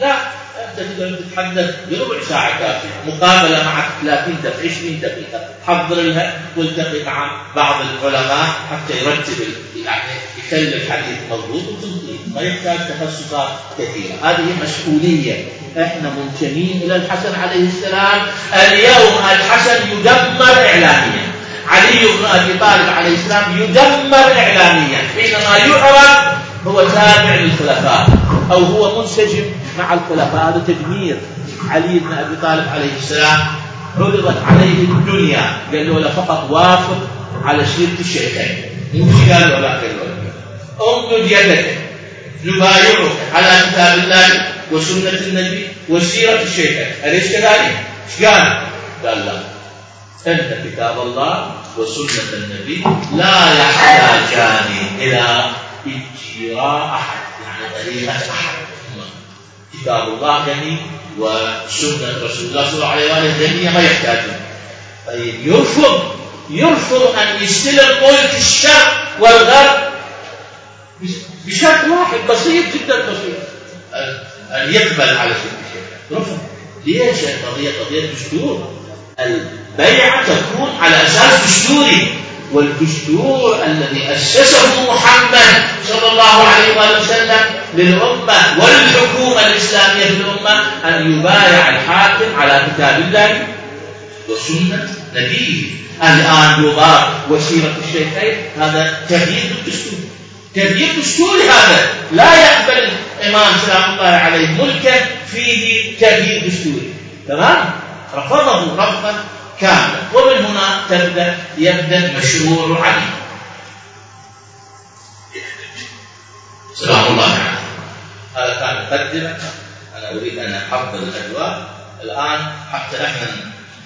لا أنت تقدر تتحدث بربع ساعة كافية. مقابلة معك 30 دقيقة 20 دقيقة. حضر لها والتقي مع بعض العلماء حتى يرتب يعني يخلي الحديث مضبوط وتنتهي ما يحتاج تخصصات كثيرة. هذه مسؤولية. إحنا منتمين إلى الحسن عليه السلام. اليوم الحسن يدمر اعلاميا. علي بن أبي طالب عليه السلام يدمر اعلاميا. حينما يعرف هو تابع للخلفاء أو هو منسجم مع الخلفاء. هذا تدمير علي بن أبي طالب عليه السلام. عرضت عليه الدنيا. قال له فقط وافق على سيرة الشيخين مش قال له؟ لا امدد يدك. نبايعك على كتاب الله وسنة النبي وسيرة الشيخين أليس كذلك؟ إيش قال؟ قال لا. أنت كتاب الله وسنة النبي لا يحتاجان إلى اجتراء أحد يعني طريقة أحد. كتاب الله غني وسنة رسول الله صلى الله عليه وآله غنية ما يحتاجون. طيب يرفض يرفض أن يستلم ملك الشرق والغرب بشرط واحد بسيط جدا بسيط. أن يقبل على شيء. رفض. ليش؟ قضية قضية دستور. البيعة تكون على أساس دستوري والدستور الذي أسسه محمد صلى الله عليه وآله وسلم للأمة والحكومة الإسلامية في الأمة أن يبايع الحاكم على كتاب الله وسنة نبيه. الآن يضاف وسيرة الشيخين. هذا تغيير الدستور. تغيير دستوري هذا. لا يقبل الإمام سلام الله عليه ملكا فيه تغيير دستوري. تمام؟ رفضه رفضا. كاملا ومن هنا تبدأ يبدأ مشروع علي سلام الله. عليه هذا كان مقدمة. أنا أريد أن أحضر الأجواء. الآن حتى نحن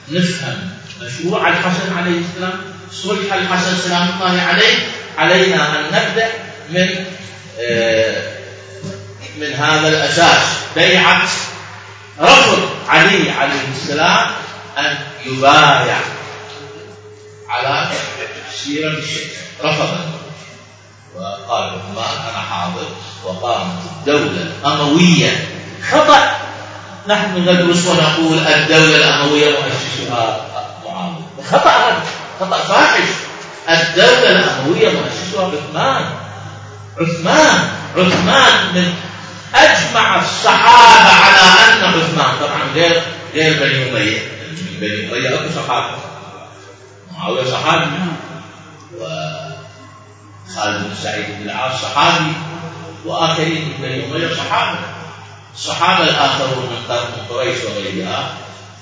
نفهم مشروع الحسن عليه السلام صلح الحسن سلام الله عليه. علينا أن نبدأ من آه، من هذا الأساس. بيعة رفض علي عليه السلام. أن يبايع على سيرة الشيخ رفض وقال عثمان أنا حاضر. وقامت الدولة الأموية. خطأ. نحن ندرس ونقول الدولة الأموية مؤسسها معاوية خطأ هذا. خطأ فاحش. الدولة الأموية مؤسسها عثمان. عثمان. عثمان من أجمع الصحابة على أن عثمان. طبعا غير غير بني أمية. بني أمية أكو صحابة معاوية صحابي وخالد بن سعيد بن العاص صحابي وآخرين من بني أمية صحابة الصحابة الآخرون من قريش وغيرها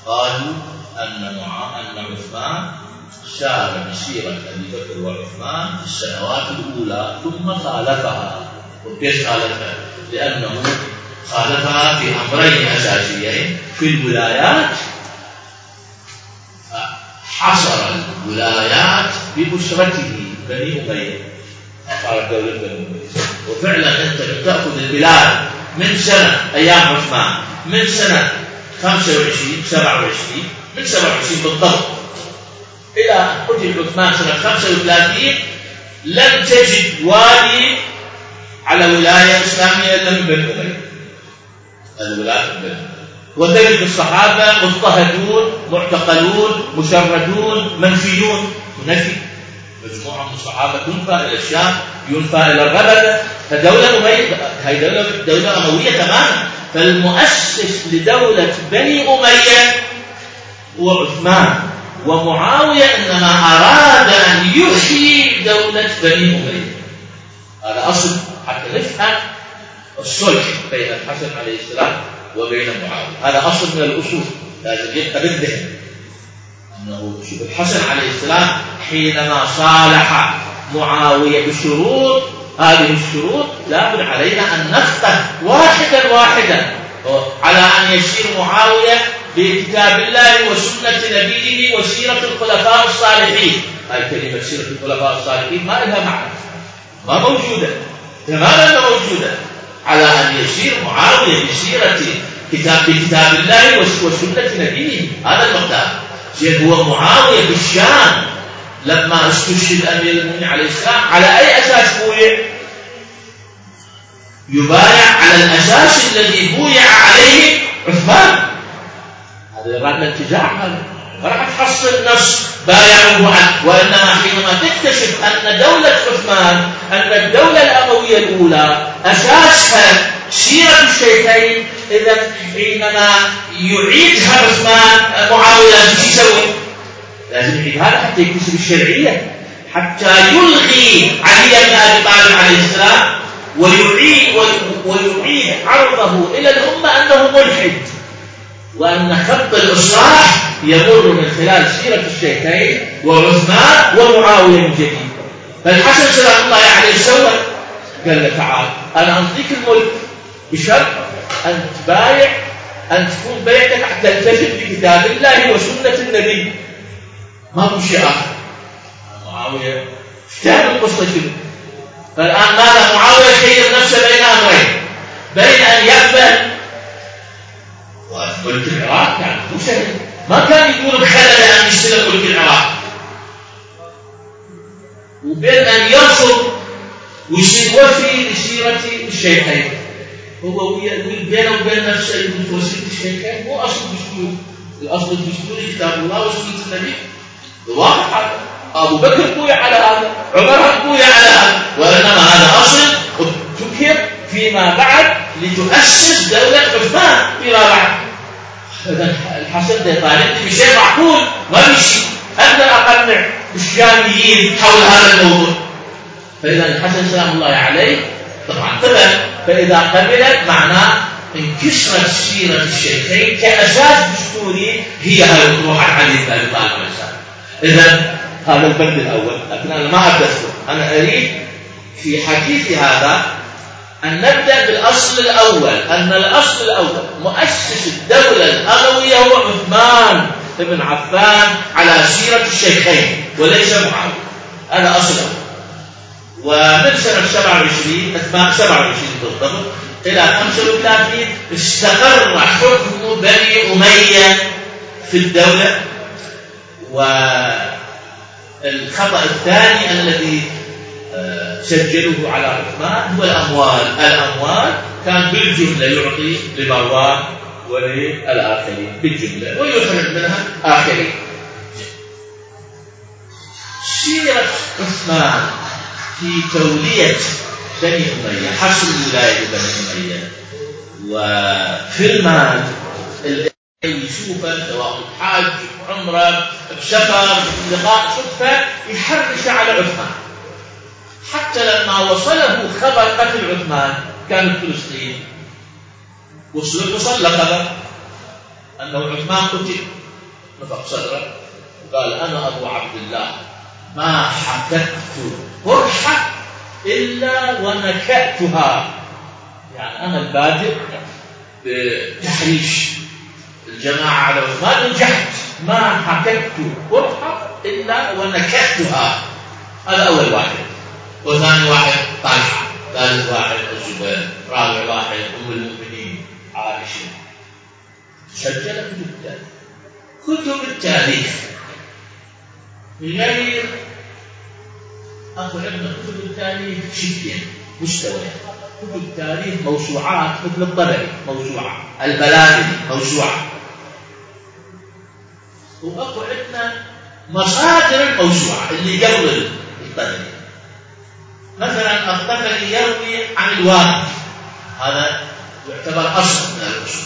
قالوا أن أن عثمان سار مسيرة أبي بكر وعثمان في السنوات الأولى ثم خالفها. وكيف خالفها؟ لأنه خالفها في أمرين أساسيين في الولايات حصر الولايات بأسرته بني أمية. صارت دولة بني أمية وفعلا أنت تأخذ البلاد من سنة أيام عثمان من سنة 25 27 من 27 بالضبط. إلى قتل عثمان سنة 35 لم تجد والي على ولاية إسلامية إلا من بني أمية. الولاية بني وتجد الصحابة مضطهدون معتقلون مشردون منفيون. نفي مجموعة من الصحابة تنفى إلى الشام ينفى إلى الربدة فدولة أمية هي دولة دولة أموية تماما. فالمؤسس لدولة بني أمية هو عثمان. ومعاوية إنما أراد أن يحيي دولة بني أمية. هذا أصل حتى نفهم الصلح بين الحسن عليه السلام. وبين معاوية. هذا أصل من الأصول. لازم يبقى بالذهن. أنه الحسن عليه السلام حينما صالح معاوية بشروط هذه الشروط لابد علينا أن نفقه واحدا واحدا. على أن يسير معاوية بكتاب الله وسنة نبيه وسيرة الخلفاء الصالحين. هاي كلمة سيرة الخلفاء الصالحين ما لها معنى. ما موجودة. تماما ما موجودة. على أن يسير معاوية بسيرة كتاب بكتاب الله وسنة نبيه. هذا المقدار. زين هو معاوية بالشام لما استشهد أمير المؤمنين عليه السلام. على أي أساس بويع؟ يبايع على الأساس الذي بويع عليه عثمان. هذا يراد الانتزاع هذا راح تحصل نص بايعوه عنه وانما حينما تكتشف أن دولة عثمان أن الدولة الأموية الأولى أساسها سيره الشيخين إذا حينما يعيدها عثمان معاوية لازم يسوي؟ لازم يعيد هذا حتى يكتسب الشرعية حتى يلغي علي بن أبي طالب عليه السلام ويعيد ويعيد عرضه إلى الأمة أنه ملحد وأن خط الإصلاح يمر من خلال سيرة الشيخين وعثمان ومعاوية من جديد. فالحسن سلام الله عليه سوى قال له تعال أنا أعطيك الملك بشرط أن تبايع أن تكون بيعتك تلتزم بكتاب الله وسنة النبي. ما هو شيء آخر؟ معاوية. اجتهد القصة شنو؟ فالآن ماذا؟ معاوية خير نفسه بين أمرين. بين أن يقبل ملك العراق يعني سهل ما كان يقول بخلل أن يستلم ملك العراق وبين أن يرفض ويصير وفي لسيرة الشيخين. هو بينه وبين نفسه يقول وسيلة الشيخين. مو أصل دستور الأصل الدستوري كتاب الله وسنة النبي. واضح. هذا أبو بكر بويا على هذا. عمر بويا على هذا. وإنما هذا أصل ابتكر فيما بعد لتؤسس دولة عثمان فيما بعد. الحسن ده طالب بشيء معقول ما بشيء أقدر أقنع الشاميين حول هذا الموضوع. فإذا الحسن سلام الله عليه. طبعا قبل فإذا قبلت معناه انكسرت سيرة الشيخين كأساس دستوري هي روح علي بن أبي طالب إذا هذا البند الأول. لكن أنا ما أدرسه أنا أريد في حديثي هذا أن نبدأ بالأصل الأول أن الأصل الأول مؤسس الدولة الأموية هو عثمان بن عفان على سيرة الشيخين وليس معاوية. هذا أصل أول ومن سنة 27 27 بالضبط إلى 35 استقر حكم بني أمية في الدولة. والخطأ الثاني الذي سجلوه على عثمان هو الأموال. الأموال كان بالجملة يعطي لمروان وللآخرين. بالجملة. ويخرج منها آخرين. سيرة عثمان في تولية بني أمية حصر ولاية بني أمية. وفي المال يشوفه سواء حاج عمره بسفر لقاء صدفة يحرش على عثمان. حتى لما وصله خبر قتل عثمان كان فلسطين وصل وصل خبر أنه عثمان قتل. نفق صدره وقال أنا أبو عبد الله ما حكت فرحة إلا ونكأتها. يعني أنا البادئ بتحريش الجماعة على عثمان نجحت. ما حكت فرحة إلا ونكأتها. هذا أول واحد. وثاني واحد طلحة ثالث واحد الزبير رابع واحد أم المؤمنين. عائشة سجل كتب التاريخ كتب التاريخ. غير اخو عندنا كتب التاريخ شكلين مستويات كتب التاريخ موسوعات مثل الطبري موسوعة. البلاغي موسوعة. واكو عندنا مصادر الموسوعة اللي قبل الطبري. مثلا الطبري يروي عن الواقف هذا يعتبر أصل من الاصول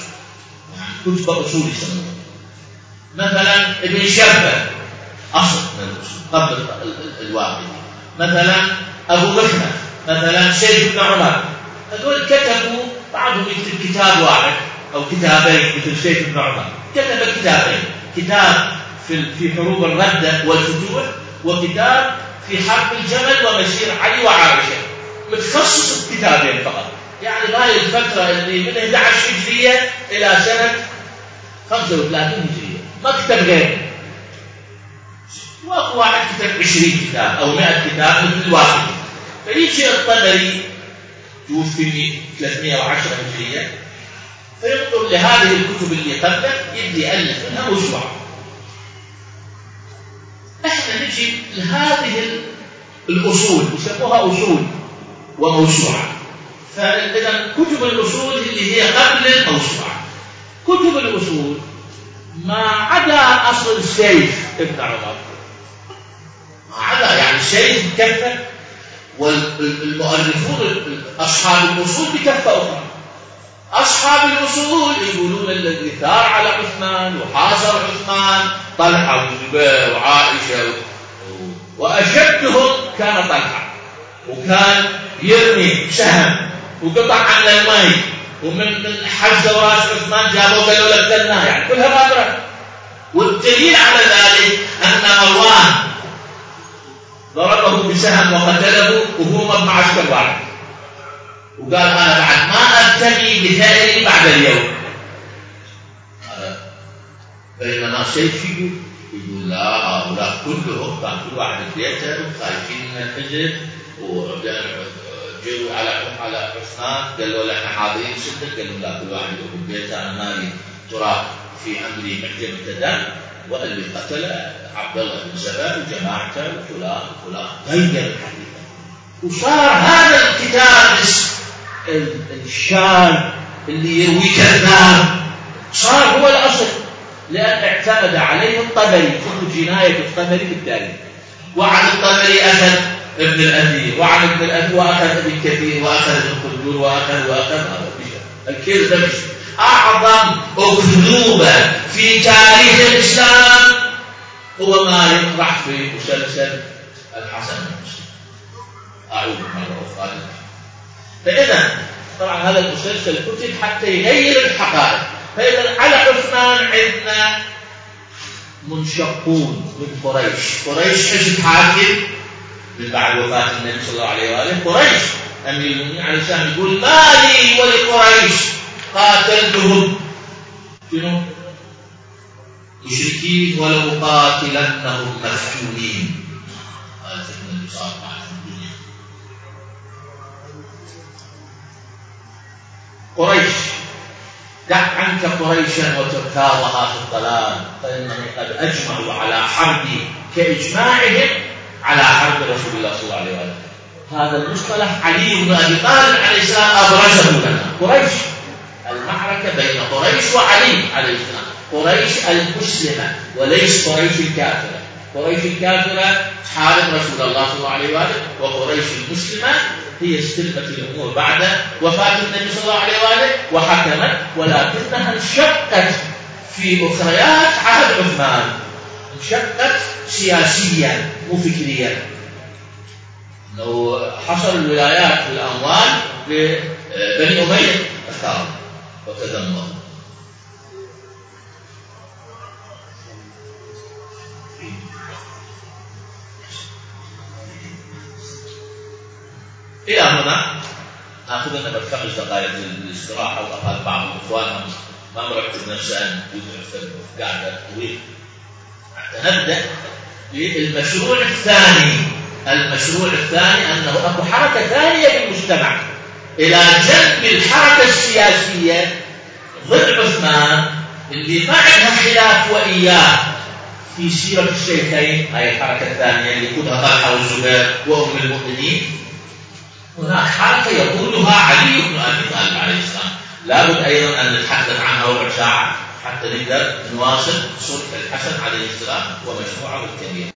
يعني كتب اصول يسمونه مثلا ابن شبه أصل من الاصول قبل الواقف مثلا أبو مخنف مثلا سيد بن عمر. هذول كتبوا بعضهم يكتب كتاب واحد أو كتابين مثل سيد بن عمر. كتب كتابين كتاب في في حروب الردة والفتوح وكتاب في حرب الجمل ومسير علي وعائشة. متخصص بكتابين فقط. يعني هاي الفترة اللي من 11 هجرية إلى سنة 35 هجرية. ما كتب واكو واحد كتب 20 كتاب أو 100 كتاب مثل الواحد فيجي الطبري توفي في 310 هجرية. فينظر لهذه الكتب اللي قبله يبدي يالف منها موسوعه إحنا نجي لهذه الأصول. يسموها أصول وموسوعة. فإذا كتب الأصول اللي هي قبل الموسوعة. كتب الأصول ما عدا أصل السيف ابن عمر. ما عدا يعني السيف كفه والمؤلفون اصحاب الأصول بكفه أخرى. أصحاب الأصول يقولون الذي ثار على عثمان وحاصر عثمان طلحة والزبير وعائشة وأشدهم كان طلحة. وكان يرمي سهم وقطع عن الماء. ومن من حزوا رأس عثمان جابوا قالوا له يعني كلها غابرة والدليل على ذلك أن مروان ضربه بسهم وقتله وهو مع عسكر واحد. وقال أنا بعد ابتغي بثأري بعد اليوم. بينما سيف يقول لا هؤلاء كلهم كان كل واحد بيته خايفين من الحزب وجوا على على عثمان قالوا له إحنا حاضرين ستة. قالوا لا كل واحد في بيته. أنا مالي تراب في أمري محجم التدان واللي قتل عبد الله بن سبأ وجماعته وفلان وفلان. غير الحقيقة. وصار هذا الكتاب الشاذ اللي يروي كذاب. صار هو الأصل لأن اعتمد عليه الطبري. شوفوا جناية الطبري في التاريخ وعن الطبري أخذ ابن الأثير وعن ابن الأثير وأخذ ابن كثير وأخذ ابن خلدون وأخذ وأخذ هذا مش أعظم أكذوبة في تاريخ الإسلام هو ما يطرح في مسلسل الحسن المسلم. أعود مرة أخرى فإذا طبعا هذا المسلسل كتب حتى يغير الحقائق. فإذا على عثمان عندنا منشقون من قريش. قريش حزب حاكم من بعد وفاة النبي صلى الله عليه وآله. قريش أمير المؤمنين عليه السلام يقول ما لي ولقريش. قاتلتهم. شنو؟ مشركين ولو قاتلنهم مفتونين هذا النبي صلى الله عليه وسلم قريش. دع عنك قريشا وتركاضها في الضلال. فإنهم قد أجمعوا على حربي كإجماعهم على حرب رسول الله صلى الله عليه وسلم هذا المصطلح علي بن أبي طالب عليه السلام أبرزه لنا. قريش. المعركة بين قريش وعلي عليه السلام. قريش المسلمة وليس قريش الكافرة. قريش الكافرة تحارب رسول الله صلى الله عليه وآله وقريش المسلمة هي استلمت الأمور. بعد وفاة النبي صلى الله عليه وآله وحكمت ولكنها انشقت في أخريات عهد عثمان. انشقت سياسيا مو فكريا. لو حصل الولايات في الأموال لبني أمية اختاروا وتذمروا إلى هنا ناخذ لنا خمس دقائق للاستراحة وأقل بعض الإخوان ما مرتب نفسه أن يدعو في قاعدة طويلة حتى نبدأ بالمشروع الثاني. المشروع الثاني أنه أكو حركة ثانية في المجتمع. إلى جنب الحركة السياسية ضد عثمان اللي ما عندها خلاف وإياه في سيرة الشيخين. هاي الحركة الثانية اللي يقودها طلحة والزبير وأم المؤمنين. هناك حركة يقودها علي بن أبي طالب عليه السلام. لابد أيضا أن نتحدث عنها ربع ساعة حتى نقدر نواصل صلح الحسن عليه السلام ومشروعه الكبير.